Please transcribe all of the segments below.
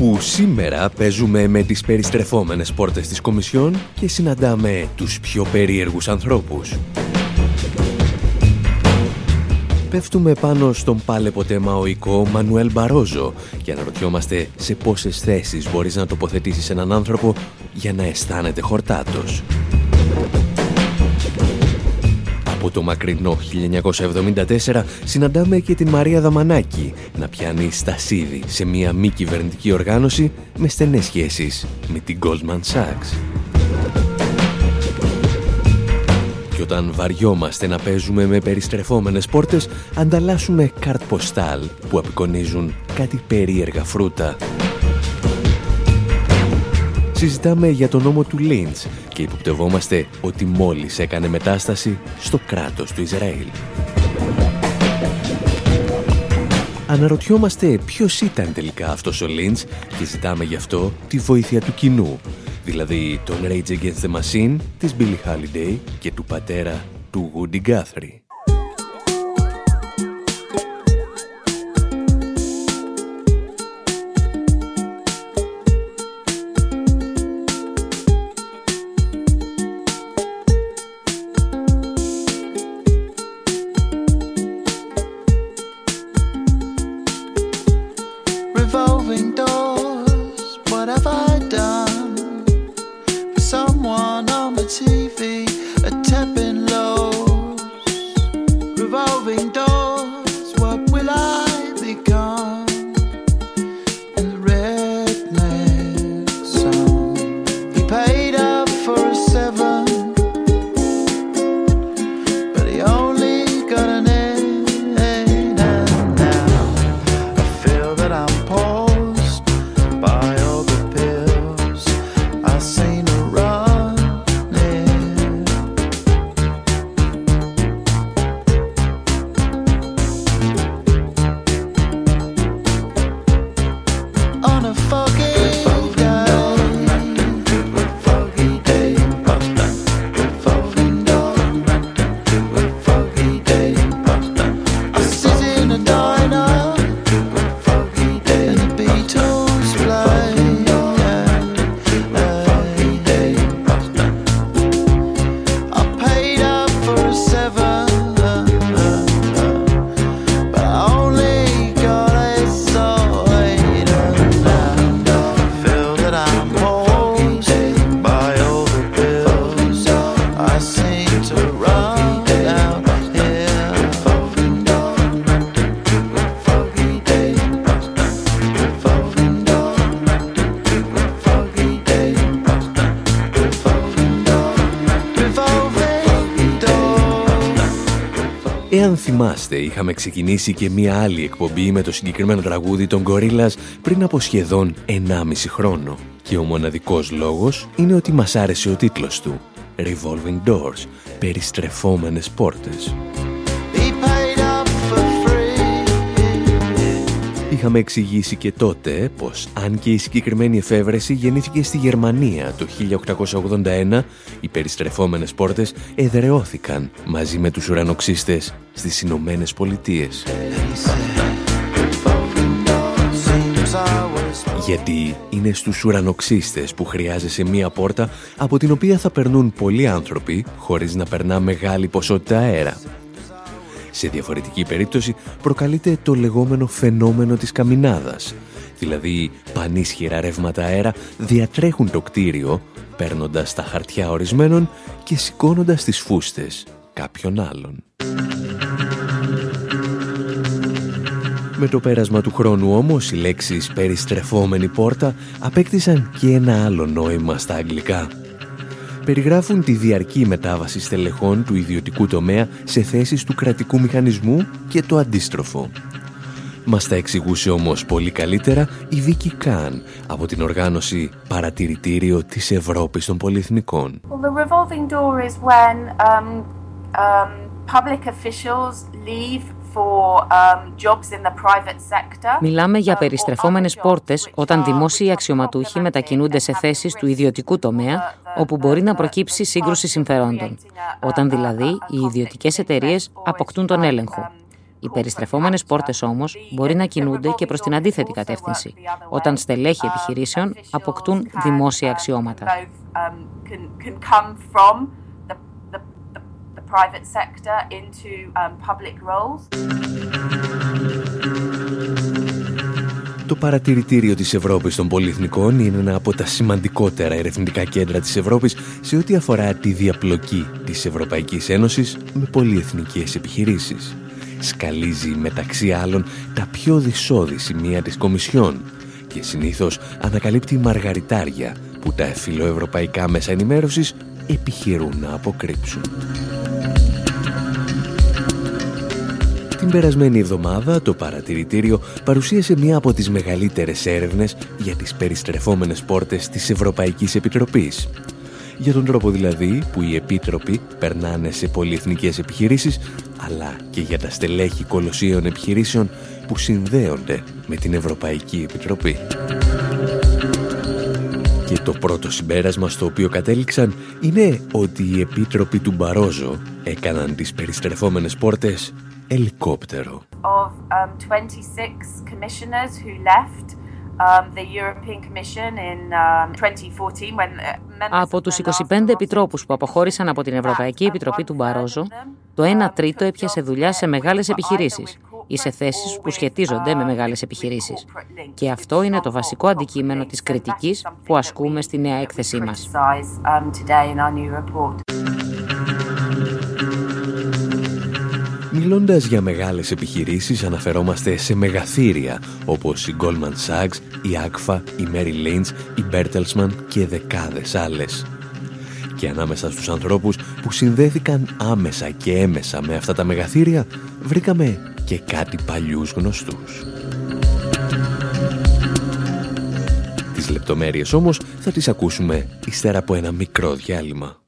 Όπου σήμερα παίζουμε με τις περιστρεφόμενες πόρτες της Κομισιόν και συναντάμε τους πιο περίεργους ανθρώπους. Πέφτουμε πάνω στον πάλε ποτέ μαοϊκό Μανουέλ Μπαρόζο και αναρωτιόμαστε σε πόσες θέσεις μπορείς να τοποθετήσεις έναν άνθρωπο για να αισθάνεται χορτάτος. Από το μακρινό 1974 συναντάμε και την Μαρία Δαμανάκη να πιάνει στασίδι σε μια μη κυβερνητική οργάνωση με στενές σχέσεις με την Goldman Sachs. Και όταν βαριόμαστε να παίζουμε με περιστρεφόμενες πόρτες, ανταλλάσσουμε καρτ ποστάλ που απεικονίζουν κάτι περίεργα φρούτα συζητάμε για τον νόμο του Λίντς και υποπτευόμαστε ότι μόλις έκανε μετάσταση στο κράτος του Ισραήλ. Αναρωτιόμαστε ποιος ήταν τελικά αυτός ο Λίντς και ζητάμε γι' αυτό τη βοήθεια του κοινού, δηλαδή τον Rage Against the Machine, της Billie Holiday και του πατέρα του Woody Guthrie. Εάν θυμάστε, είχαμε ξεκινήσει και μία άλλη εκπομπή με το συγκεκριμένο τραγούδι των Gorillaz πριν από σχεδόν 1,5 χρόνο. Και ο μοναδικός λόγος είναι ότι μας άρεσε ο τίτλος του. Revolving Doors, περιστρεφόμενες πόρτες. Είχαμε εξηγήσει και τότε πως αν και η συγκεκριμένη εφεύρεση γεννήθηκε στη Γερμανία το 1881, οι περιστρεφόμενες πόρτες εδρεώθηκαν μαζί με τους ουρανοξύστες στις Ηνωμένες Πολιτείες. Γιατί είναι στους ουρανοξύστες που χρειάζεσαι μία πόρτα από την οποία θα περνούν πολλοί άνθρωποι χωρίς να περνά μεγάλη ποσότητα αέρα. Σε διαφορετική περίπτωση προκαλείται το λεγόμενο φαινόμενο της καμινάδας, δηλαδή πανίσχυρα ρεύματα αέρα, διατρέχουν το κτίριο, παίρνοντας τα χαρτιά ορισμένων και σηκώνοντας τις φούστες κάποιων άλλων. Με το πέρασμα του χρόνου όμως οι λέξεις «περιστρεφόμενη πόρτα» απέκτησαν και ένα άλλο νόημα στα αγγλικά. Περιγράφουν τη διαρκή μετάβαση στελεχών του ιδιωτικού τομέα σε θέσεις του κρατικού μηχανισμού και το αντίστροφο. Μας τα εξηγούσε όμως πολύ καλύτερα η Βίκη Καν από την οργάνωση Παρατηρητήριο της Ευρώπης των Πολυεθνικών. Well, the revolving door is when um, um, public officials leave Um, Μιλάμε για περιστρεφόμενες πόρτες όταν δημόσιοι αξιωματούχοι μετακινούνται σε θέσεις του ιδιωτικού τομέα όπου μπορεί να προκύψει σύγκρουση συμφερόντων. Όταν δηλαδή οι ιδιωτικές εταιρείες αποκτούν τον έλεγχο. Οι περιστρεφόμενες πόρτες όμως μπορεί να κινούνται και προς την αντίθετη κατεύθυνση, όταν στελέχοι επιχειρήσεων αποκτούν δημόσια αξιώματα private sector into um, public roles. Το παρατηρητήριο της Ευρώπης των Πολυεθνικών είναι ένα από τα σημαντικότερα ερευνητικά κέντρα της Ευρώπης σε ό,τι αφορά τη διαπλοκή της Ευρωπαϊκής Ένωσης με πολυεθνικές επιχειρήσεις. Σκαλίζει μεταξύ άλλων τα πιο δυσόδη σημεία της Κομισιόν και συνήθως ανακαλύπτει μαργαριτάρια που τα φιλοευρωπαϊκά μέσα ενημέρωσης επιχειρούν να αποκρύψουν. Την περασμένη εβδομάδα το παρατηρητήριο παρουσίασε μία από τις μεγαλύτερες έρευνες για τις περιστρεφόμενες πόρτες της Ευρωπαϊκής Επιτροπής. Για τον τρόπο δηλαδή που οι επίτροποι περνάνε σε πολυεθνικές επιχειρήσεις, αλλά και για τα στελέχη κολοσσίων επιχειρήσεων που συνδέονται με την Ευρωπαϊκή Επιτροπή. Και το πρώτο συμπέρασμα στο οποίο κατέληξαν είναι ότι οι επίτροποι του Μπαρόζο έκαναν τις περιστρεφόμενες πόρτες ελικόπτερο. Of, um, 26 commissioners who left um, the European Commission in um, 2014 when uh, από τους 25 επιτρόπους που αποχώρησαν από την Ευρωπαϊκή Επιτροπή του Μπαρόζο, το 1 τρίτο έπιασε δουλειά σε μεγάλες επιχειρήσεις ή σε θέσεις που σχετίζονται με μεγάλες επιχειρήσεις. Και αυτό είναι το βασικό αντικείμενο της κριτικής που ασκούμε στη νέα έκθεσή μας. Μιλώντας για μεγάλες επιχειρήσεις αναφερόμαστε σε μεγαθύρια όπως η Goldman Sachs, η Agfa, η Mary Lynch, η Bertelsmann και δεκάδες άλλες. Και ανάμεσα στους ανθρώπους που συνδέθηκαν άμεσα και έμεσα με αυτά τα μεγαθύρια βρήκαμε και κάτι παλιούς γνωστούς. Τις λεπτομέρειες όμως θα τις ακούσουμε ύστερα από ένα μικρό διάλειμμα.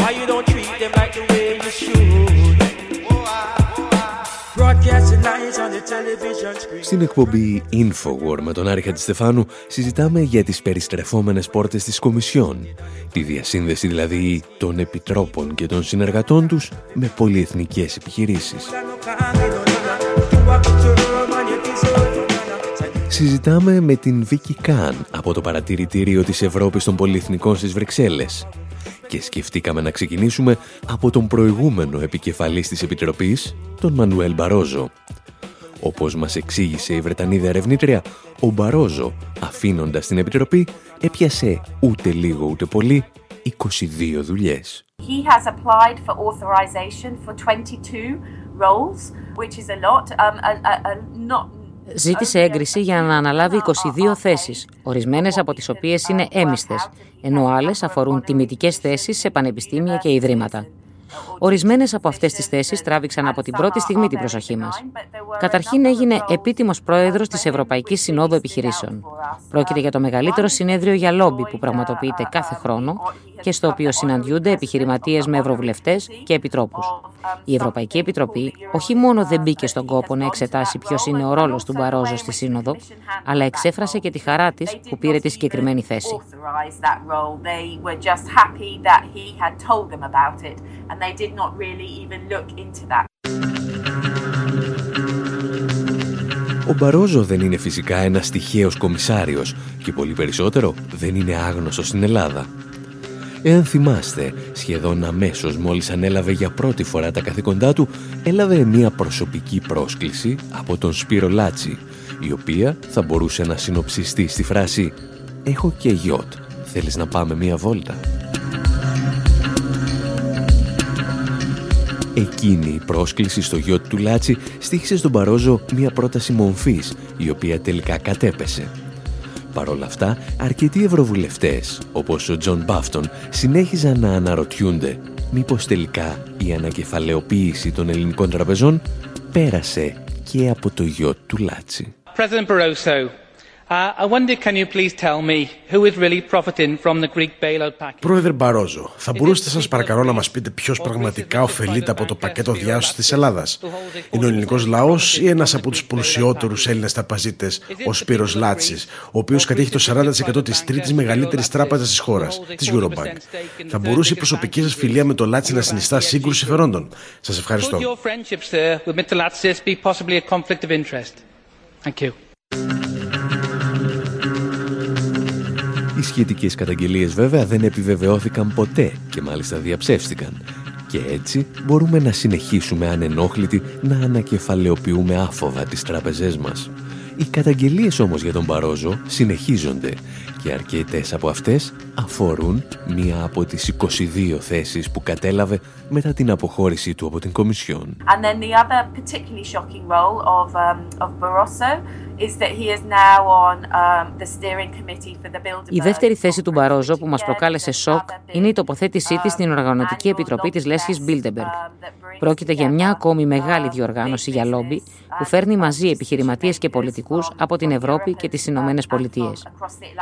Why you don't treat them like the way you should? Στην εκπομπή Infowar με τον Άρη Χατζηστεφάνου συζητάμε για τις περιστρεφόμενες πόρτες της Κομισιόν, τη διασύνδεση δηλαδή των επιτρόπων και των συνεργατών τους με πολυεθνικές επιχειρήσεις. Συζητάμε με την Βίκη Καν από το παρατηρητήριο της Ευρώπης των Πολυεθνικών στις Βρυξέλλες και σκεφτήκαμε να ξεκινήσουμε από τον προηγούμενο επικεφαλής της Επιτροπής, τον Μανουέλ Μπαρόζο. Όπως μας εξήγησε η Βρετανίδα ερευνήτρια, ο Μπαρόζο, αφήνοντας την Επιτροπή, έπιασε ούτε λίγο ούτε πολύ 22 δουλειές. He has applied for authorization for 22 roles, which is a lot. Um, a, a, a, not ζήτησε έγκριση για να αναλάβει 22 θέσεις, ορισμένες από τις οποίες είναι έμιστες, ενώ άλλες αφορούν τιμητικές θέσεις σε πανεπιστήμια και ιδρύματα. Ορισμένε από αυτέ τι θέσει τράβηξαν από την πρώτη στιγμή την προσοχή μα. Καταρχήν έγινε επίτιμο πρόεδρο τη Ευρωπαϊκή Συνόδου Επιχειρήσεων. Πρόκειται για το μεγαλύτερο συνέδριο για λόμπι που πραγματοποιείται κάθε χρόνο και στο οποίο συναντιούνται επιχειρηματίες με ευρωβουλευτές και επιτρόπους. Η Ευρωπαϊκή Επιτροπή όχι μόνο δεν μπήκε στον κόπο να εξετάσει ποιος είναι ο ρόλος του Μπαρόζο στη Σύνοδο, αλλά εξέφρασε και τη χαρά της που πήρε τη συγκεκριμένη θέση. Ο Μπαρόζο δεν είναι φυσικά ένας τυχαίος κομισάριος και πολύ περισσότερο δεν είναι άγνωστος στην Ελλάδα. Εάν θυμάστε, σχεδόν αμέσως μόλις ανέλαβε για πρώτη φορά τα καθήκοντά του, έλαβε μια προσωπική πρόσκληση από τον Σπύρο Λάτσι, η οποία θα μπορούσε να συνοψιστεί στη φράση «Έχω και γιότ, θέλεις να πάμε μια βόλτα» Εκείνη η πρόσκληση στο γιοτ του Λάτση στοίχισε στον Μπαρόζο μια πρόταση μομφής, η οποία τελικά κατέπεσε. Παρ' όλα αυτά, αρκετοί ευρωβουλευτές, όπως ο Τζον Μπάφτον, συνέχιζαν να αναρωτιούνται μήπως τελικά η ανακεφαλαιοποίηση των ελληνικών τραπεζών πέρασε και από το γιοτ του Λάτση. Πρόεδρε Μπαρόζο, θα μπορούσατε σας παρακαλώ να μας πείτε ποιος πραγματικά ωφελείται από το πακέτο διάσωσης της Ελλάδας; Είναι ο ελληνικός λαός ή ένας από τους πλουσιότερους Έλληνες τραπεζίτες, ο Σπύρος Λάτσης, ο οποίος κατέχει το 40% της τρίτης μεγαλύτερης τράπεζας της χώρας, της Eurobank. Θα μπορούσε η προσωπική σας φιλία με το Λάτση να συνιστά σύγκρουση συμφερόντων. Σας ευχαριστώ. Οι σχετικές καταγγελίες βέβαια δεν επιβεβαιώθηκαν ποτέ και μάλιστα διαψεύστηκαν. Και έτσι μπορούμε να συνεχίσουμε ανενόχλητοι να ανακεφαλαιοποιούμε άφοβα τις τράπεζές μας. Οι καταγγελίες όμως για τον Παρόζο συνεχίζονται και αρκετές από αυτές αφορούν μία από τις 22 θέσεις που κατέλαβε μετά την αποχώρησή του από την Κομισιόν. And then the other particularly shocking role of, um, of Barroso η δεύτερη θέση του Μπαρόζο που μας προκάλεσε σοκ είναι η τοποθέτησή της στην Οργανωτική Επιτροπή της Λέσχης Μπίλτεμπεργκ. Πρόκειται για μια ακόμη μεγάλη διοργάνωση για λόμπι που φέρνει μαζί επιχειρηματίες και πολιτικούς από την Ευρώπη και τις Ηνωμένες Πολιτείες.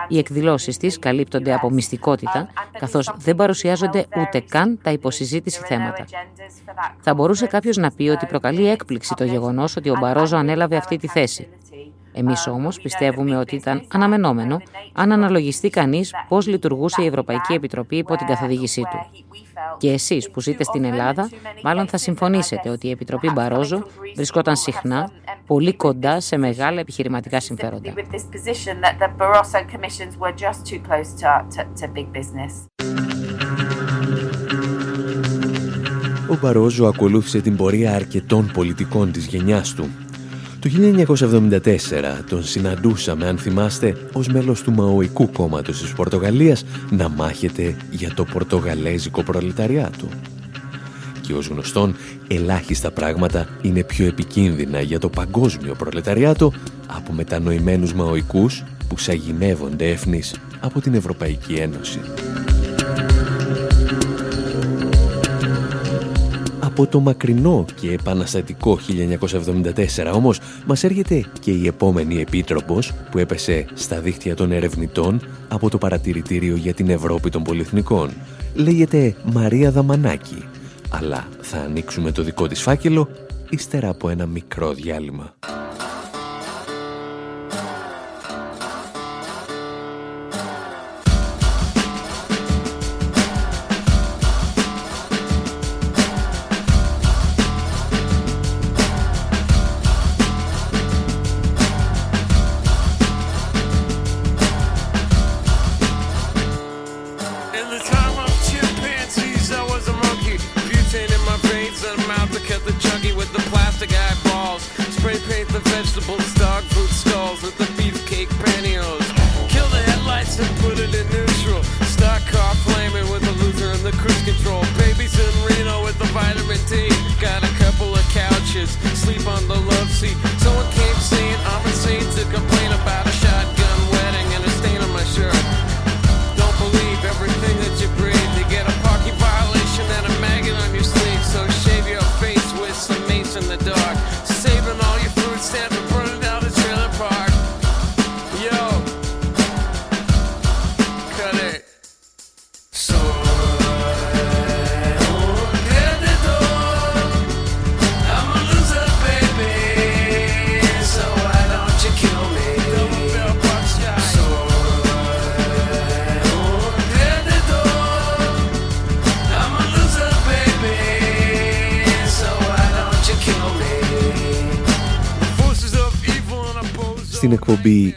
Οι εκδηλώσεις της καλύπτονται από μυστικότητα, καθώς δεν παρουσιάζονται ούτε καν τα υποσυζήτηση θέματα. Θα μπορούσε κάποιος να πει ότι προκαλεί έκπληξη το γεγονός ότι ο Μπαρόζο ανέλαβε αυτή τη θέση. Εμείς όμως πιστεύουμε ότι ήταν αναμενόμενο αν αναλογιστεί κανείς πώς λειτουργούσε η Ευρωπαϊκή Επιτροπή υπό την καθοδήγησή του. Και εσείς που ζείτε στην Ελλάδα, μάλλον θα συμφωνήσετε ότι η Επιτροπή Μπαρόζο βρισκόταν συχνά πολύ κοντά σε μεγάλα επιχειρηματικά συμφέροντα. Ο Μπαρόζο ακολούθησε την πορεία αρκετών πολιτικών της γενιάς του το 1974 τον συναντούσαμε, αν θυμάστε, ως μέλος του Μαοϊκού κόμματος της Πορτογαλίας να μάχεται για το πορτογαλέζικο προλεταριάτο. Και ως γνωστόν, ελάχιστα πράγματα είναι πιο επικίνδυνα για το παγκόσμιο προλεταριάτο από μετανοημένους Μαοϊκούς που σαγηνεύονται έφνης από την Ευρωπαϊκή Ένωση. Από το μακρινό και επαναστατικό 1974 όμως μας έρχεται και η επόμενη επίτροπος που έπεσε στα δίχτυα των ερευνητών από το Παρατηρητήριο για την Ευρώπη των Πολυεθνικών. Λέγεται Μαρία Δαμανάκη, αλλά θα ανοίξουμε το δικό της φάκελο ύστερα από ένα μικρό διάλειμμα.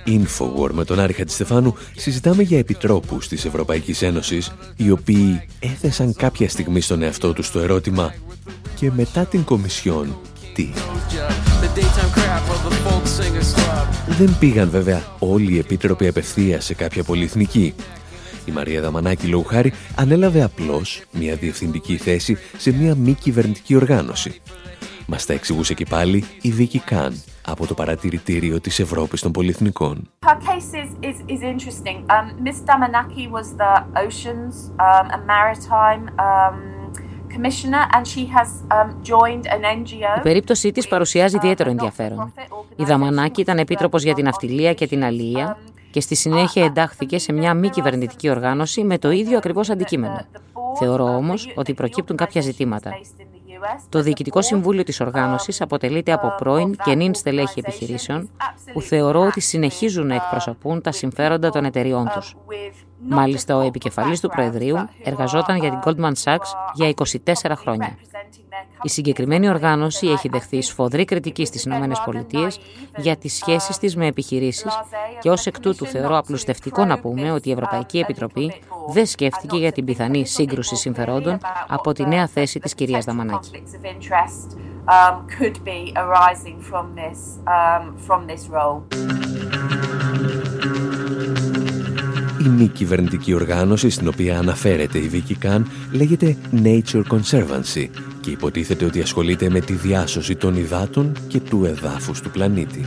Infowar με τον Άρη Χατζηστεφάνου συζητάμε για επιτρόπους της Ευρωπαϊκής Ένωσης οι οποίοι έθεσαν κάποια στιγμή στον εαυτό τους το ερώτημα και μετά την Κομισιόν τι; Δεν πήγαν βέβαια όλοι οι επίτροποι απευθείας σε κάποια πολυεθνική. Η Μαρία Δαμανάκη Λοουχάρη ανέλαβε απλώς μια διευθυντική θέση σε μια μη κυβερνητική οργάνωση. Μας τα εξηγούσε και πάλι η Βίκη Καν, από το παρατηρητήριο της Ευρώπης των Πολυεθνικών. Η περίπτωσή της παρουσιάζει ιδιαίτερο ενδιαφέρον. Η Δαμανάκη ήταν επίτροπος για την αυτιλία και την αλληλεία και στη συνέχεια εντάχθηκε σε μια μη κυβερνητική οργάνωση με το ίδιο ακριβώς αντικείμενο. Θεωρώ όμως ότι προκύπτουν κάποια ζητήματα. Το Διοικητικό Συμβούλιο της Οργάνωσης αποτελείται από πρώην και νυν στελέχη επιχειρήσεων που θεωρώ ότι συνεχίζουν να εκπροσωπούν τα συμφέροντα των εταιριών τους. Μάλιστα, ο επικεφαλής του Προεδρείου εργαζόταν για την Goldman Sachs για 24 χρόνια. Η συγκεκριμένη οργάνωση έχει δεχθεί σφοδρή κριτική στις ΗΠΑ για τις σχέσεις της με επιχειρήσεις και ως εκ τούτου θεωρώ απλουστευτικό να πούμε ότι η Ευρωπαϊκή Επιτροπή δεν σκέφτηκε για την πιθανή σύγκρουση συμφερόντων από τη νέα θέση της κυρίας Δαμανάκη. Η μη κυβερνητική οργάνωση στην οποία αναφέρεται η Βίκη Καν λέγεται Nature Conservancy και υποτίθεται ότι ασχολείται με τη διάσωση των υδάτων και του εδάφους του πλανήτη.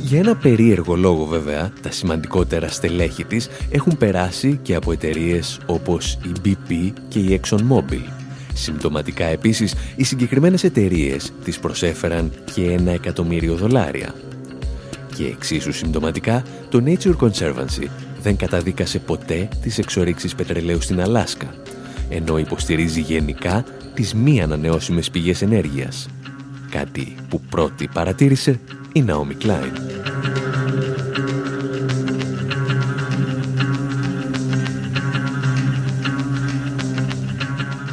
Για ένα περίεργο λόγο βέβαια, τα σημαντικότερα στελέχη της έχουν περάσει και από εταιρείες όπως η BP και η ExxonMobil. Συμπτωματικά επίσης, οι συγκεκριμένες εταιρείες τις προσέφεραν και ένα εκατομμύριο δολάρια. Και εξίσου συμπτωματικά, το Nature Conservancy δεν καταδίκασε ποτέ τις εξορίξεις πετρελαίου στην Αλάσκα, ενώ υποστηρίζει γενικά τις μη ανανεώσιμες πηγές ενέργειας. Κάτι που πρώτη παρατήρησε η Naomi Klein.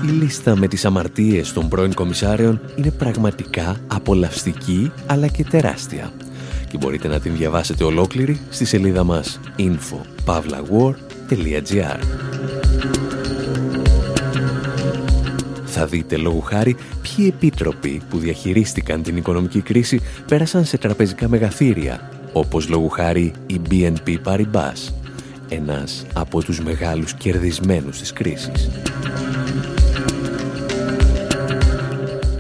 Η λίστα με τις αμαρτίες των πρώην κομισάριων είναι πραγματικά απολαυστική αλλά και τεράστια και μπορείτε να την διαβάσετε ολόκληρη στη σελίδα μας info.pavlawar.gr Θα δείτε λόγου χάρη ποιοι επίτροποι που διαχειρίστηκαν την οικονομική κρίση πέρασαν σε τραπεζικά μεγαθύρια, όπως λόγου χάρη η BNP Paribas, ένας από τους μεγάλους κερδισμένους της κρίσης.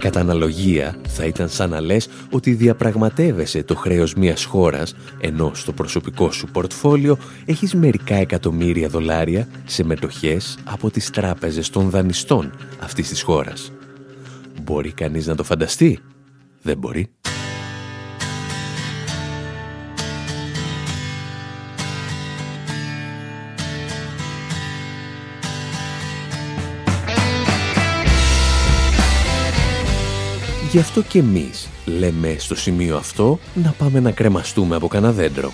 Κατά αναλογία θα ήταν σαν να λες ότι διαπραγματεύεσαι το χρέος μιας χώρας ενώ στο προσωπικό σου πορτφόλιο έχεις μερικά εκατομμύρια δολάρια σε μετοχές από τις τράπεζες των δανειστών αυτής της χώρας. Μπορεί κανείς να το φανταστεί; Δεν μπορεί. Γι' αυτό και εμείς λέμε στο σημείο αυτό να πάμε να κρεμαστούμε από κανένα δέντρο.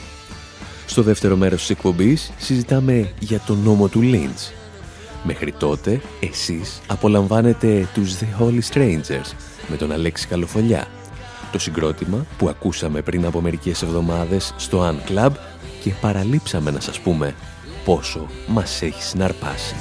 Στο δεύτερο μέρος της εκπομπής συζητάμε για τον νόμο του Λίντς. Μέχρι τότε, εσείς απολαμβάνετε τους The Holy Strangers με τον Αλέξη Καλοφολιά. Το συγκρότημα που ακούσαμε πριν από μερικές εβδομάδες στο Un Club και παραλείψαμε να σας πούμε πόσο μας έχει συναρπάσει.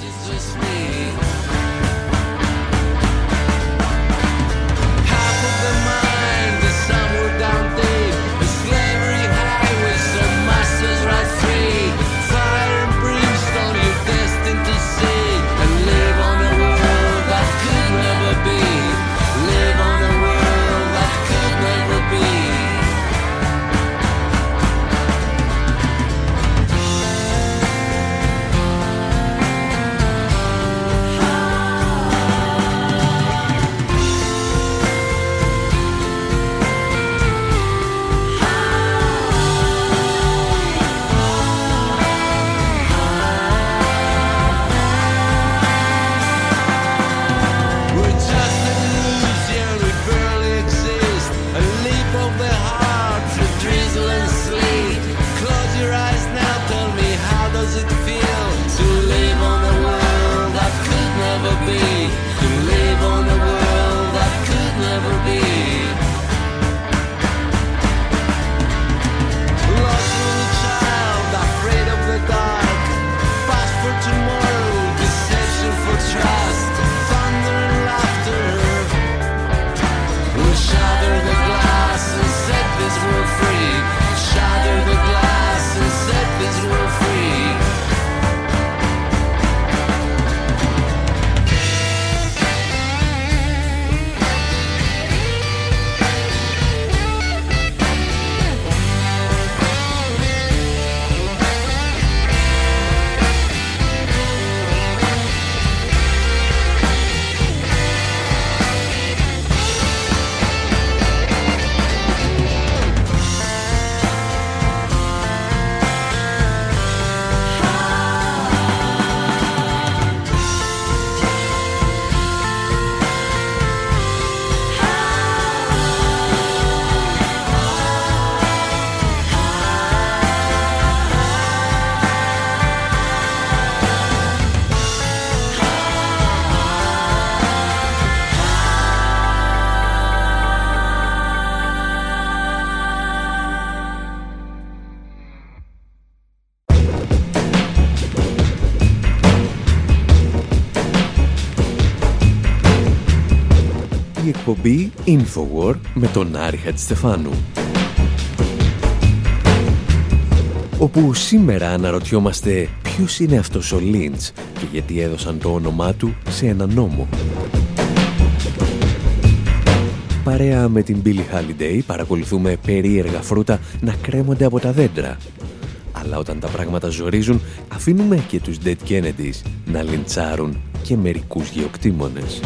Infowar με τον Άρη Χατζηστεφάνου. Όπου σήμερα αναρωτιόμαστε ποιος είναι αυτός ο Λίντς και γιατί έδωσαν το όνομά του σε ένα νόμο. Παρέα με την Billie Holiday παρακολουθούμε περίεργα φρούτα να κρέμονται από τα δέντρα. Αλλά όταν τα πράγματα ζορίζουν αφήνουμε και τους Dead Kennedys να λιντσάρουν και μερικούς γεωκτήμονες.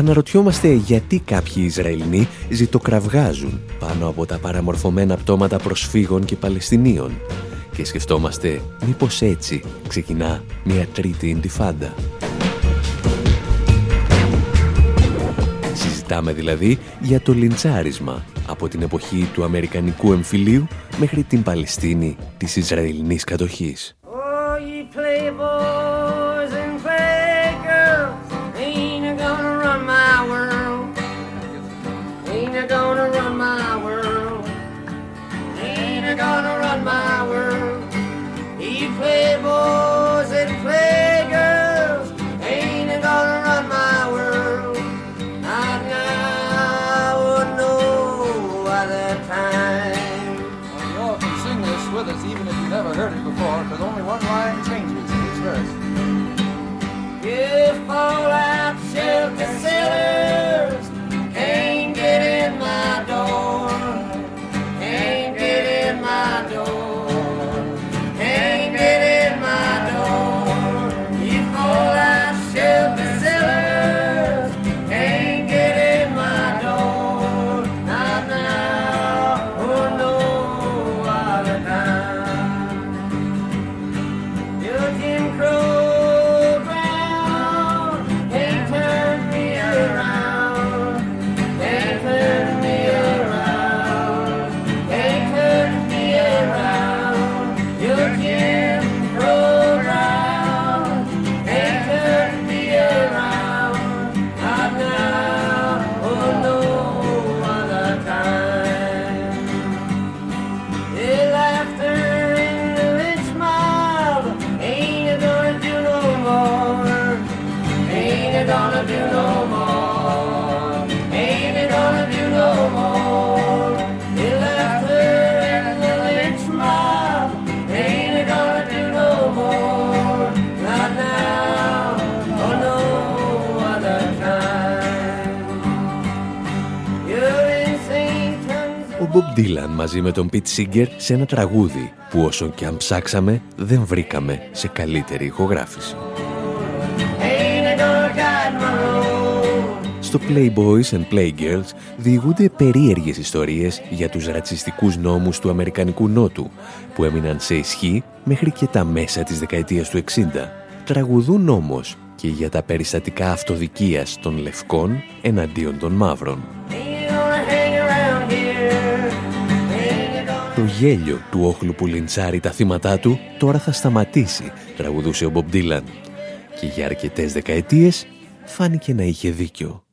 Αναρωτιόμαστε γιατί κάποιοι Ισραηλινοί ζητοκραυγάζουν πάνω από τα παραμορφωμένα πτώματα προσφύγων και Παλαιστινίων και σκεφτόμαστε μήπως έτσι ξεκινά μια τρίτη ιντιφάντα. Συζητάμε δηλαδή για το λιντσάρισμα από την εποχή του Αμερικανικού εμφυλίου μέχρι την Παλαιστίνη της Ισραηλινής κατοχής. Ο Bob Dylan μαζί με τον Pete Seeger σε ένα τραγούδι που όσο και αν ψάξαμε δεν βρήκαμε σε καλύτερη ηχογράφηση. Στο Playboys and Playgirls διηγούνται περίεργες ιστορίες για τους ρατσιστικούς νόμους του Αμερικανικού Νότου που έμειναν σε ισχύ μέχρι και τα μέσα της δεκαετίας του 60. Τραγουδούν όμως και για τα περιστατικά αυτοδικίας των λευκών εναντίον των μαύρων. Το γέλιο του όχλου που λιντσάρει τα θύματα του τώρα θα σταματήσει, τραγουδούσε ο Μπομπ Ντίλαν. Και για αρκετές δεκαετίες φάνηκε να είχε δίκιο.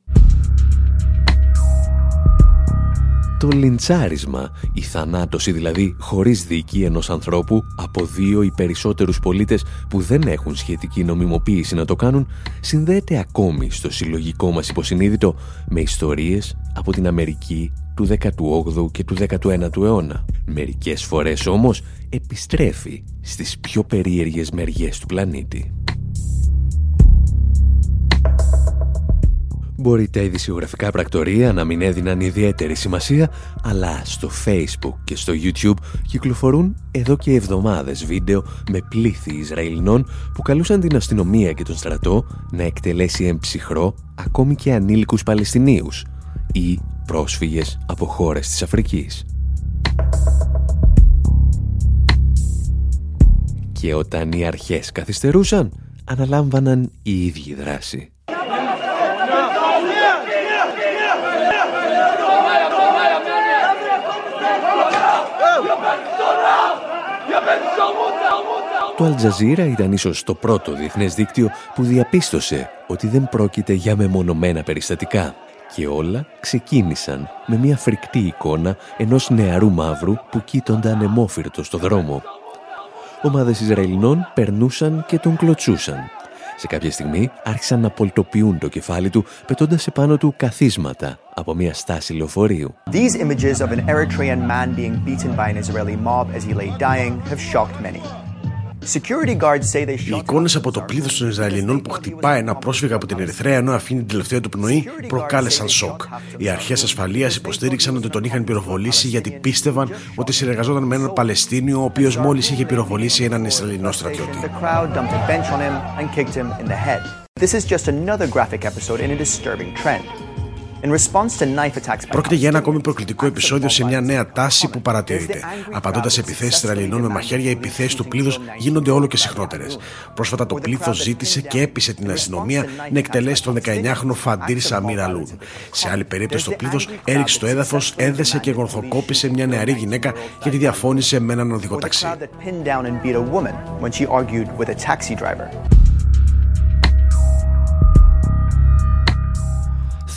Το λιντσάρισμα, η θανάτωση δηλαδή χωρίς δίκη ενός ανθρώπου από δύο ή περισσότερους πολίτες που δεν έχουν σχετική νομιμοποίηση να το κάνουν, συνδέεται ακόμη στο συλλογικό μας υποσυνείδητο με ιστορίες από την Αμερική του 18ου και του 19ου αιώνα. Μερικές φορές όμως επιστρέφει στις πιο περίεργες μεριές του πλανήτη. Μπορεί τα ειδησιογραφικά πρακτορία να μην έδιναν ιδιαίτερη σημασία, αλλά στο Facebook και στο YouTube κυκλοφορούν εδώ και εβδομάδες βίντεο με πλήθη Ισραηλινών που καλούσαν την αστυνομία και τον στρατό να εκτελέσει εμψυχρό ακόμη και ανήλικους Παλαιστινίους ή πρόσφυγες από χώρες της Αφρικής. Και όταν οι αρχές καθυστερούσαν, αναλάμβαναν οι ίδιοι δράση. Το Αλτζαζίρα ήταν ίσως το πρώτο διεθνές δίκτυο που διαπίστωσε ότι δεν πρόκειται για μεμονωμένα περιστατικά και όλα ξεκίνησαν με μια φρικτή εικόνα ενός νεαρού μαύρου που κοίτονταν αιμόφυρτο στο δρόμο. Ομάδες Ισραηλινών περνούσαν και τον κλωτσούσαν. Σε κάποια στιγμή άρχισαν να πολτοποιούν το κεφάλι του πετώντας επάνω του καθίσματα από μια στάση λεωφορείου. These images of an Eritrean man being beaten by an Israeli mob as he lay dying have shocked many. Οι εικόνες από το πλήθος των Ισραηλινών που χτυπάει ένα πρόσφυγα από την Ερυθρέα ενώ αφήνει την τελευταία του πνοή προκάλεσαν σοκ. Οι αρχές ασφαλείας υποστήριξαν ότι τον είχαν πυροβολήσει γιατί πίστευαν ότι συνεργαζόταν με έναν Παλαιστίνιο ο οποίος μόλις είχε πυροβολήσει έναν Ισραηλινό στρατιώτη. This is just another graphic episode in a disturbing trend. Πρόκειται για ένα ακόμη προκλητικό επεισόδιο σε μια νέα τάση που παρατηρείται. Απαντώντας σε επιθέσεις Ισραηλινών με μαχαίρια, οι επιθέσεις του πλήθους γίνονται όλο και συχνότερες. Πρόσφατα το πλήθος ζήτησε και έπεισε την αστυνομία να εκτελέσει τον 19χρονο Φαντήρ Σαμίρα Αλούν. Σε άλλη περίπτωση, το πλήθος έριξε το έδαφος, έδεσε και γορθοκόπησε μια νεαρή γυναίκα γιατί διαφώνησε με έναν οδηγό ταξί.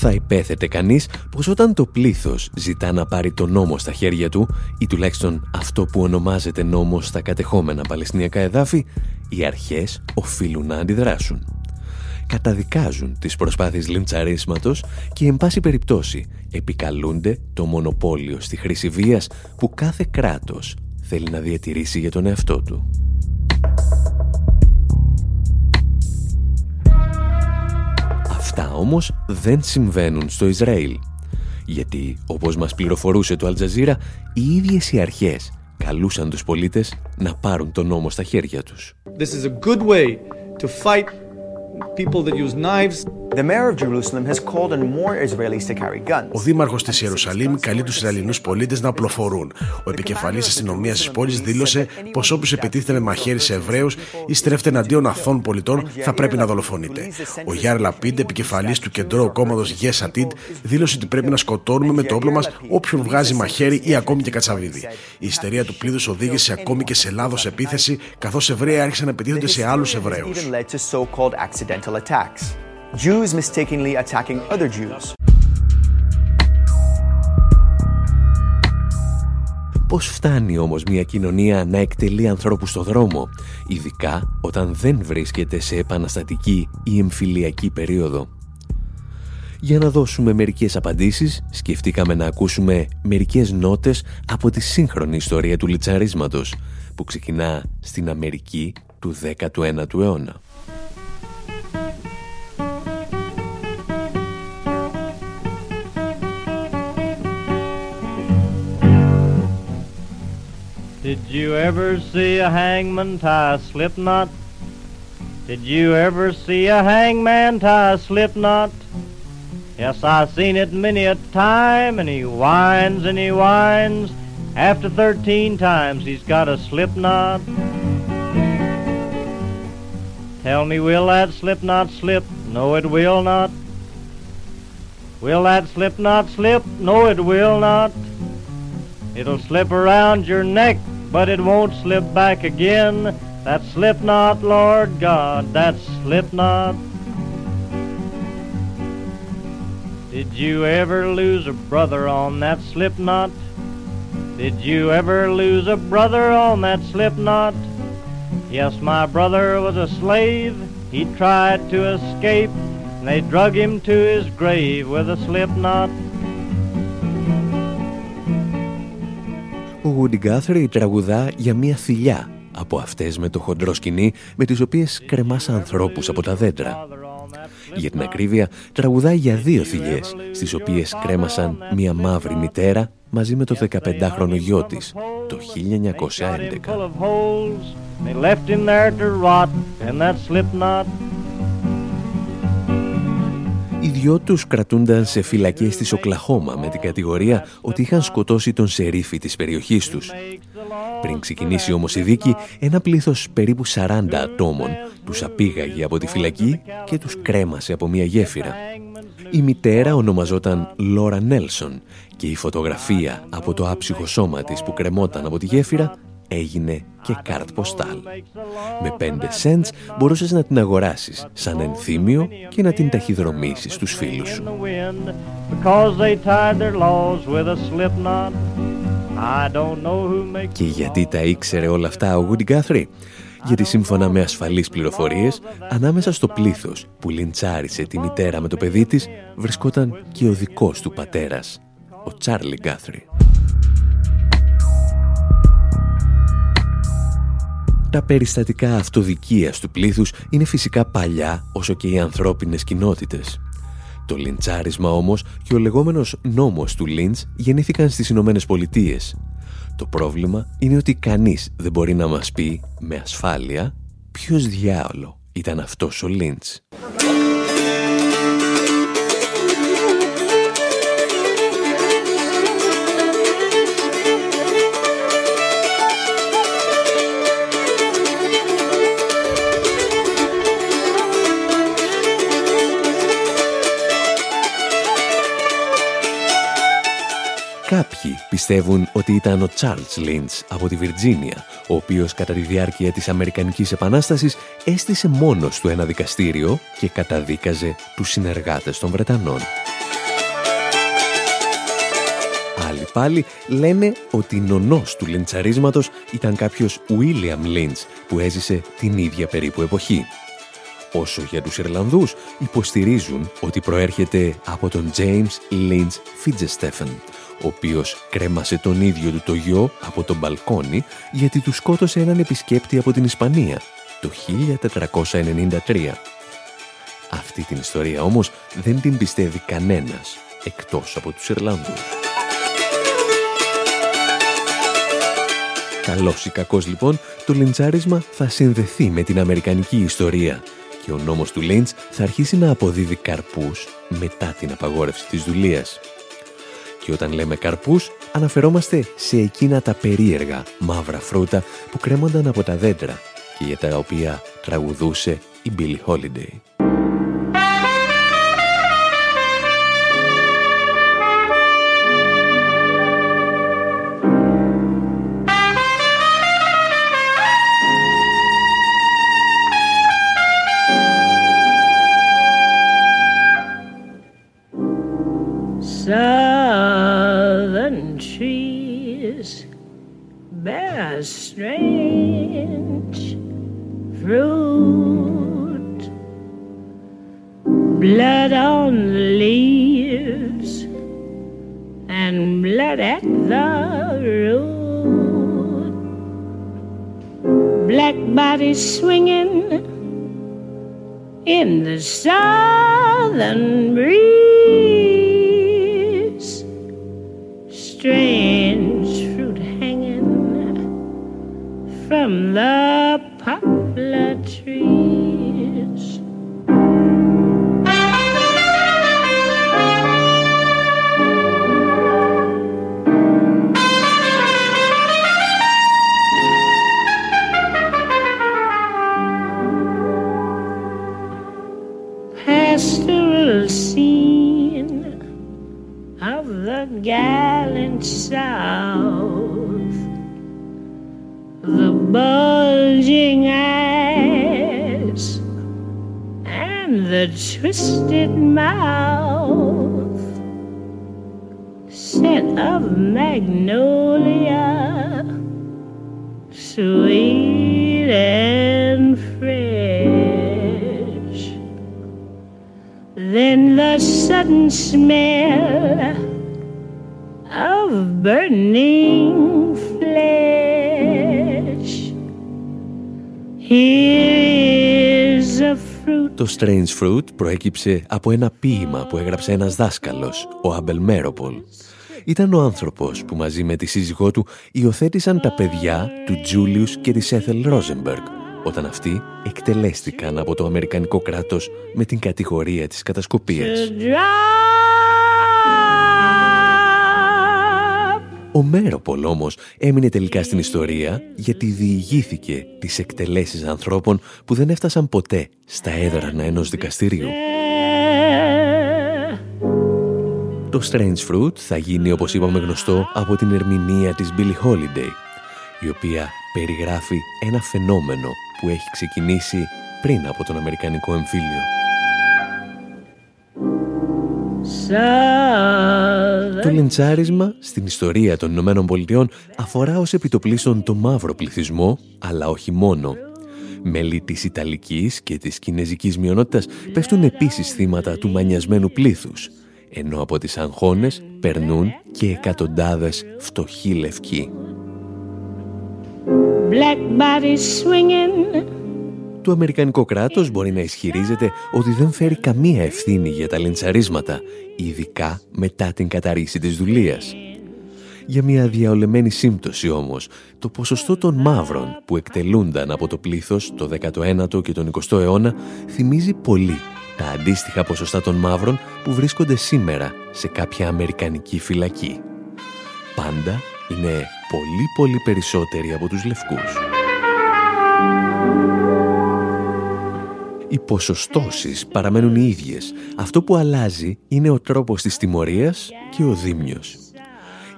Θα υπέθετε κανείς πως όταν το πλήθος ζητά να πάρει το νόμο στα χέρια του ή τουλάχιστον αυτό που ονομάζεται νόμο στα κατεχόμενα Παλαιστινιακά εδάφη, οι αρχές οφείλουν να αντιδράσουν. Καταδικάζουν τις προσπάθειες λιντσαρίσματος και εν πάση περιπτώσει επικαλούνται το μονοπόλιο στη χρήση βίας που κάθε κράτος θέλει να διατηρήσει για τον εαυτό του. Αυτά όμως δεν συμβαίνουν στο Ισραήλ. Γιατί, όπως μας πληροφορούσε το Αλτζαζίρα, οι ίδιες οι αρχές καλούσαν τους πολίτες να πάρουν τον νόμο στα χέρια τους. This is a good way to fight people that use knives ο Δήμαρχος της Ιερουσαλήμ καλεί τους Ισραηλινούς πολίτες να απλοφορούν. Ο επικεφαλής αστυνομίας της πόλης δήλωσε πως όποιος επιτίθεται με μαχαίρι σε Εβραίους ή στρέφεται εναντίον αθών πολιτών θα πρέπει να δολοφονείται. Ο Γιάρ Λαπίντ, επικεφαλής του κεντρώου κόμματος Yes δήλωσε ότι πρέπει να σκοτώνουμε με το όπλο μας όποιον βγάζει μαχαίρι ή ακόμη και κατσαβίδι. Η ιστερία του πλήθους οδήγησε ακόμη και σε λάθος επίθεση, καθώς Εβραίοι άρχισαν να επιτίθενται σε άλλους Εβραίους. Jews mistakenly attacking other Jews. Πώς φτάνει όμως μια κοινωνία να εκτελεί ανθρώπους στο δρόμο, ειδικά όταν δεν βρίσκεται σε επαναστατική ή εμφυλιακή περίοδο; Για να δώσουμε μερικές απαντήσεις, σκεφτήκαμε να ακούσουμε μερικές νότες από τη σύγχρονη ιστορία του λιτσαρίσματος, που ξεκινά στην Αμερική του 19ου αιώνα. Did you ever see a hangman tie a slip knot? Did you ever see a hangman tie a slip knot? Yes, I seen it many a time, and he whines and he whines. After thirteen times he's got a slip knot. Tell me, will that slip knot slip? No, it will not. Will that slip knot slip? No, it will not. It'll slip around your neck, but it won't slip back again. That slip knot, Lord God, that slip knot. Did you ever lose a brother on that slip knot? Did you ever lose a brother on that slip knot? Yes, my brother was a slave. He tried to escape, and they drug him to his grave with a slip Woody Guthrie τραγουδά για μια θηλιά από αυτές με το χοντρό σκηνή με τις οποίες κρεμάσα ανθρώπους από τα δέντρα. Για την ακρίβεια, τραγουδάει για δύο θηλιές, στις οποίες κρέμασαν μια μαύρη μητέρα μαζί με το 15χρονο γιο της, το 1911. Οι δυο τους κρατούνταν σε φυλακές της Οκλαχώμα με την κατηγορία ότι είχαν σκοτώσει τον σερίφη της περιοχής τους. Πριν ξεκινήσει όμως η δίκη, ένα πλήθος περίπου 40 ατόμων τους απήγαγε από τη φυλακή και τους κρέμασε από μια γέφυρα. Η μητέρα ονομαζόταν Λόρα Νέλσον και η φωτογραφία από το άψυχο σώμα της που κρεμόταν από τη γέφυρα έγινε και κάρτ ποστάλ. Με 5 cents μπορούσες να την αγοράσεις σαν ενθύμιο και να την ταχυδρομήσεις στους φίλους σου. Και γιατί τα ήξερε όλα αυτά ο Woody Guthrie? Γιατί σύμφωνα με ασφαλείς πληροφορίες, ανάμεσα στο πλήθος που λιντσάρισε τη μητέρα με το παιδί της, βρισκόταν και ο δικός του πατέρας, ο Τσάρλι Γκάθρι. Τα περιστατικά αυτοδικίας του πλήθους είναι φυσικά παλιά όσο και οι ανθρώπινες κοινότητες. Το λιντσάρισμα όμως και ο λεγόμενος νόμος του Λίντς γεννήθηκαν στις Ηνωμένες Πολιτείες. Το πρόβλημα είναι ότι κανείς δεν μπορεί να μας πει με ασφάλεια ποιος διάολο ήταν αυτός ο Λίντς. Πιστεύουν ότι ήταν ο Charles Lynch από τη Βιρτζίνια, ο οποίος κατά τη διάρκεια της Αμερικανικής Επανάστασης έστησε μόνος του ένα δικαστήριο και καταδίκαζε τους συνεργάτες των Βρετανών. Άλλοι πάλι λένε ότι νονός του λιντσαρίσματος ήταν κάποιος William Lynch που έζησε την ίδια περίπου εποχή. Όσο για τους Ιρλανδούς υποστηρίζουν ότι προέρχεται από τον James Lynch Fitzstephen, ο οποίος κρέμασε τον ίδιο του το γιο από τον μπαλκόνι γιατί του σκότωσε έναν επισκέπτη από την Ισπανία το 1493. Αυτή την ιστορία όμως δεν την πιστεύει κανένας εκτός από τους Ιρλανδούς. Καλός ή κακός λοιπόν, το λιντσάρισμα θα συνδεθεί με την Αμερικανική ιστορία και ο νόμος του Λίντς θα αρχίσει να αποδίδει καρπούς μετά την απαγόρευση της δουλείας. Και όταν λέμε καρπούς, αναφερόμαστε σε εκείνα τα περίεργα μαύρα φρούτα που κρέμονταν από τα δέντρα και για τα οποία τραγουδούσε η Billie Holiday. body swinging in the southern breeze. Strange fruit hanging from love. Twisted mouth, scent of magnolia, sweet and fresh. Then the sudden smell of burning flesh. Here. Το Strange Fruit προέκυψε από ένα ποίημα που έγραψε ένας δάσκαλος, ο Άμπελ Μέροπολ. Ήταν ο άνθρωπος που μαζί με τη σύζυγό του υιοθέτησαν τα παιδιά του Τζούλιους και της Έθελ Ρόζεμπεργκ, όταν αυτοί εκτελέστηκαν από το Αμερικανικό κράτος με την κατηγορία της κατασκοπίας. Ο Μέροπολ όμως έμεινε τελικά στην ιστορία γιατί διηγήθηκε τις εκτελέσεις ανθρώπων που δεν έφτασαν ποτέ στα έδρανα ενός δικαστηρίου. Το Strange Fruit θα γίνει όπως είπαμε γνωστό από την ερμηνεία της Billie Holiday η οποία περιγράφει ένα φαινόμενο που έχει ξεκινήσει πριν από τον Αμερικανικό εμφύλιο. Το λιντσάρισμα στην ιστορία των Ηνωμένων Πολιτειών αφορά ως επιτοπλίστων το μαύρο πληθυσμό, αλλά όχι μόνο. Μέλη της Ιταλικής και της Κινέζικης μειονότητας πέφτουν επίσης θύματα του μανιασμένου πλήθους, ενώ από τις αγχώνες περνούν και εκατοντάδες φτωχοί λευκοί. Το Αμερικανικό κράτος μπορεί να ισχυρίζεται ότι δεν φέρει καμία ευθύνη για τα λιντσαρίσματα, ειδικά μετά την καταρρίξη της δουλείας. Για μια διαολεμένη σύμπτωση όμως, το ποσοστό των μαύρων που εκτελούνταν από το πλήθος το 19ο και τον 20ο αιώνα θυμίζει πολύ τα αντίστοιχα ποσοστά των μαύρων που βρίσκονται σήμερα σε κάποια αμερικανική φυλακή. Πάντα είναι πολύ πολύ περισσότεροι από τους λευκούς. Οι ποσοστώσεις παραμένουν οι ίδιες. Αυτό που αλλάζει είναι ο τρόπος της τιμωρίας και ο δίμιος.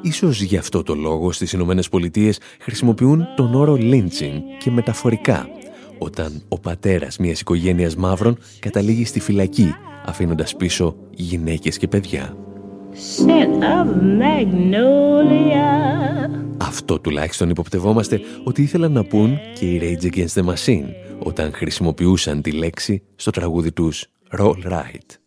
Ίσως γι' αυτό το λόγο στις Ηνωμένες Πολιτείες χρησιμοποιούν τον όρο lynching και μεταφορικά, όταν ο πατέρας μιας οικογένειας μαύρων καταλήγει στη φυλακή, αφήνοντας πίσω γυναίκες και παιδιά. Αυτό τουλάχιστον υποπτευόμαστε ότι ήθελαν να πούν και οι Rage Against the Machine όταν χρησιμοποιούσαν τη λέξη στο τραγούδι τους Roll Right.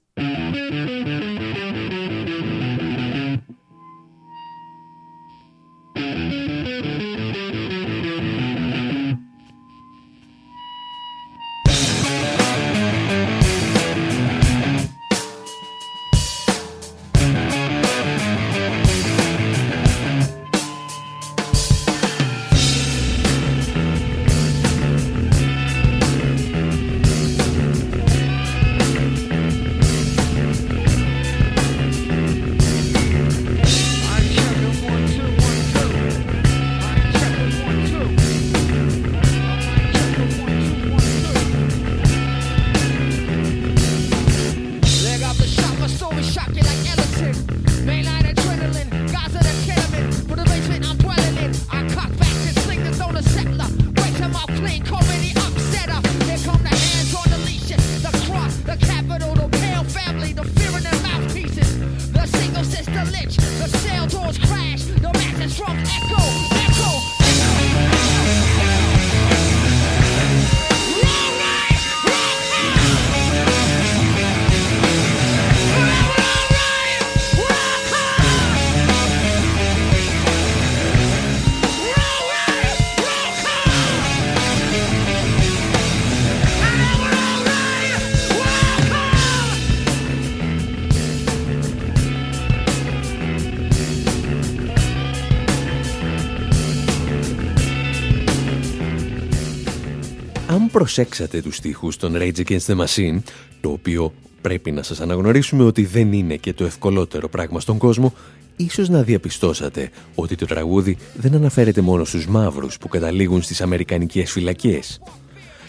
Προσέξατε τους στίχους των Rage Against the Machine, το οποίο πρέπει να σας αναγνωρίσουμε ότι δεν είναι και το ευκολότερο πράγμα στον κόσμο, ίσως να διαπιστώσατε ότι το τραγούδι δεν αναφέρεται μόνο στους μαύρους που καταλήγουν στις αμερικανικές φυλακές.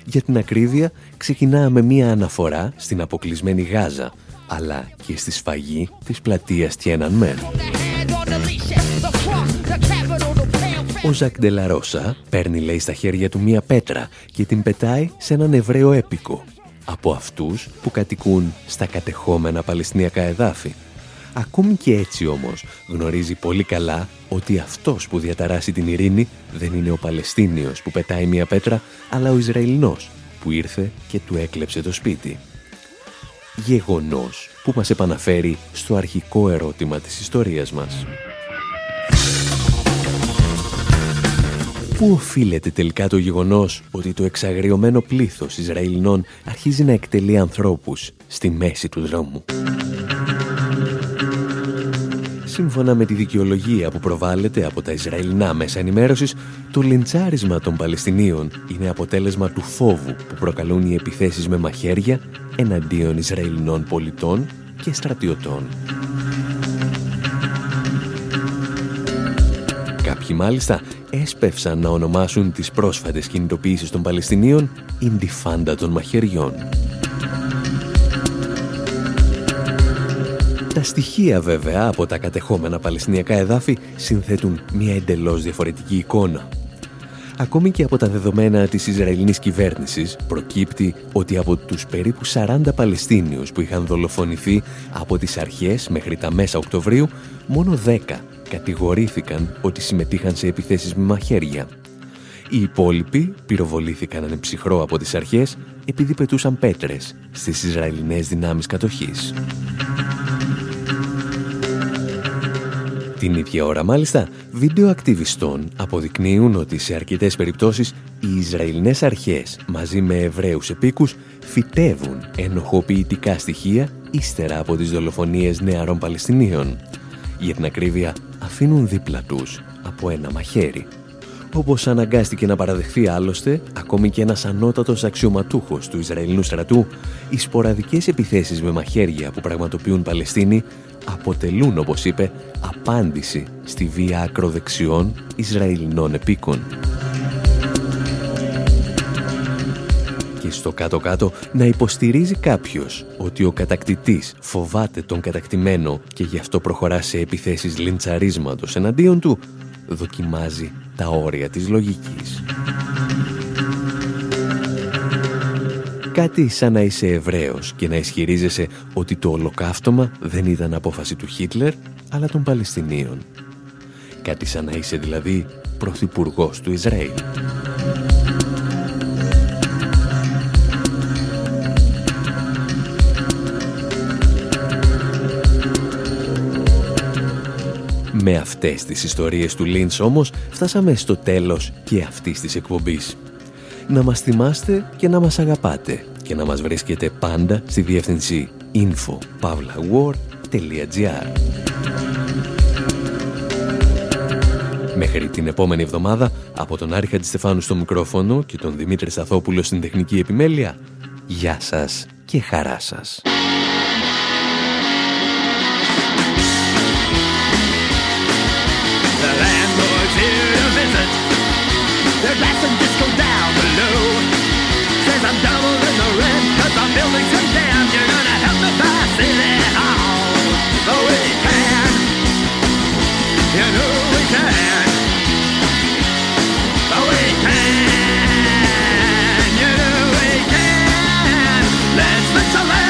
Για την ακρίβεια, ξεκινάμε μία αναφορά στην αποκλεισμένη Γάζα, αλλά και στη σφαγή της πλατείας Τιέναν Ο Ζακ Ντελαρόσα παίρνει λέει στα χέρια του μία πέτρα και την πετάει σε έναν Εβραίο έπικο από αυτούς που κατοικούν στα κατεχόμενα Παλαιστινιακά εδάφη. Ακόμη και έτσι όμως γνωρίζει πολύ καλά ότι αυτός που διαταράσει την ειρήνη δεν είναι ο Παλαιστίνιος που πετάει μία πέτρα, αλλά ο Ισραηλινός που ήρθε και του έκλεψε το σπίτι. Γεγονός που μας επαναφέρει στο αρχικό ερώτημα της ιστορίας μας. Πού οφείλεται τελικά το γεγονός ότι το εξαγριωμένο πλήθος Ισραηλινών αρχίζει να εκτελεί ανθρώπους στη μέση του δρόμου; Σύμφωνα με τη δικαιολογία που προβάλλεται από τα Ισραηλινά μέσα ενημέρωσης, το λιντσάρισμα των Παλαιστινίων είναι αποτέλεσμα του φόβου που προκαλούν οι επιθέσεις με μαχαίρια εναντίον Ισραηλινών πολιτών και στρατιωτών. Κάποιοι μάλιστα έσπευσαν να ονομάσουν τις πρόσφατες κινητοποιήσεις των Παλαιστινίων «Ιντιφάντα των μαχαιριών». Τα στοιχεία βέβαια από τα κατεχόμενα Παλαιστινιακά εδάφη συνθέτουν μια εντελώς διαφορετική εικόνα. Ακόμη και από τα δεδομένα της Ισραηλινής κυβέρνησης προκύπτει ότι από τους περίπου 40 Παλαιστίνιους που είχαν δολοφονηθεί από τις αρχές μέχρι τα μέσα Οκτωβρίου, μόνο 10 κατηγορήθηκαν ότι συμμετείχαν σε επιθέσεις με μαχαίρια. Οι υπόλοιποι πυροβολήθηκαν ανεψυχρό από τις αρχές επειδή πετούσαν πέτρες στις Ισραηλινές δυνάμεις κατοχής. Την ίδια ώρα μάλιστα, βίντεο ακτιβιστών αποδεικνύουν ότι σε αρκετές περιπτώσεις οι Ισραηλινές αρχές μαζί με Εβραίους επίκους φυτεύουν ενοχοποιητικά στοιχεία ύστερα από τις δολοφονίες νεαρών Παλαιστινίων. Για την ακρίβεια αφήνουν δίπλα τους από ένα μαχαίρι. Όπως αναγκάστηκε να παραδεχθεί άλλωστε, ακόμη και ένας ανώτατος αξιωματούχος του Ισραηλινού στρατού, οι σποραδικές επιθέσεις με μαχαίρια που πραγματοποιούν Παλαιστίνοι αποτελούν, όπως είπε, απάντηση στη βία ακροδεξιών Ισραηλινών επίκων. Και στο κάτω-κάτω να υποστηρίζει κάποιος ότι ο κατακτητής φοβάται τον κατακτημένο και γι' αυτό προχωρά σε επιθέσεις λιντσαρίσματος εναντίον του, δοκιμάζει τα όρια της λογικής. Κάτι σαν να είσαι Εβραίος και να ισχυρίζεσαι ότι το ολοκαύτωμα δεν ήταν απόφαση του Χίτλερ, αλλά των Παλαιστινίων. Κάτι σαν να είσαι δηλαδή πρωθυπουργός του Ισραήλ. Με αυτές τις ιστορίες του Λίντς όμως φτάσαμε στο τέλος και αυτής της εκπομπής να μας θυμάστε και να μας αγαπάτε και να μας βρίσκετε πάντα στη διεύθυνση info.pavlawar.gr Μέχρι την επόμενη εβδομάδα, από τον Άρη Χατζηστεφάνου στο μικρόφωνο και τον Δημήτρη Σαθόπουλο στην τεχνική επιμέλεια, γεια σας και χαρά σας. They're blasting disco down below. Says I'm double in the red, cause I'm building some dam. You're gonna help me buy City Hall. Oh, we can. You know we can. Oh, we can. You know we can. Let's let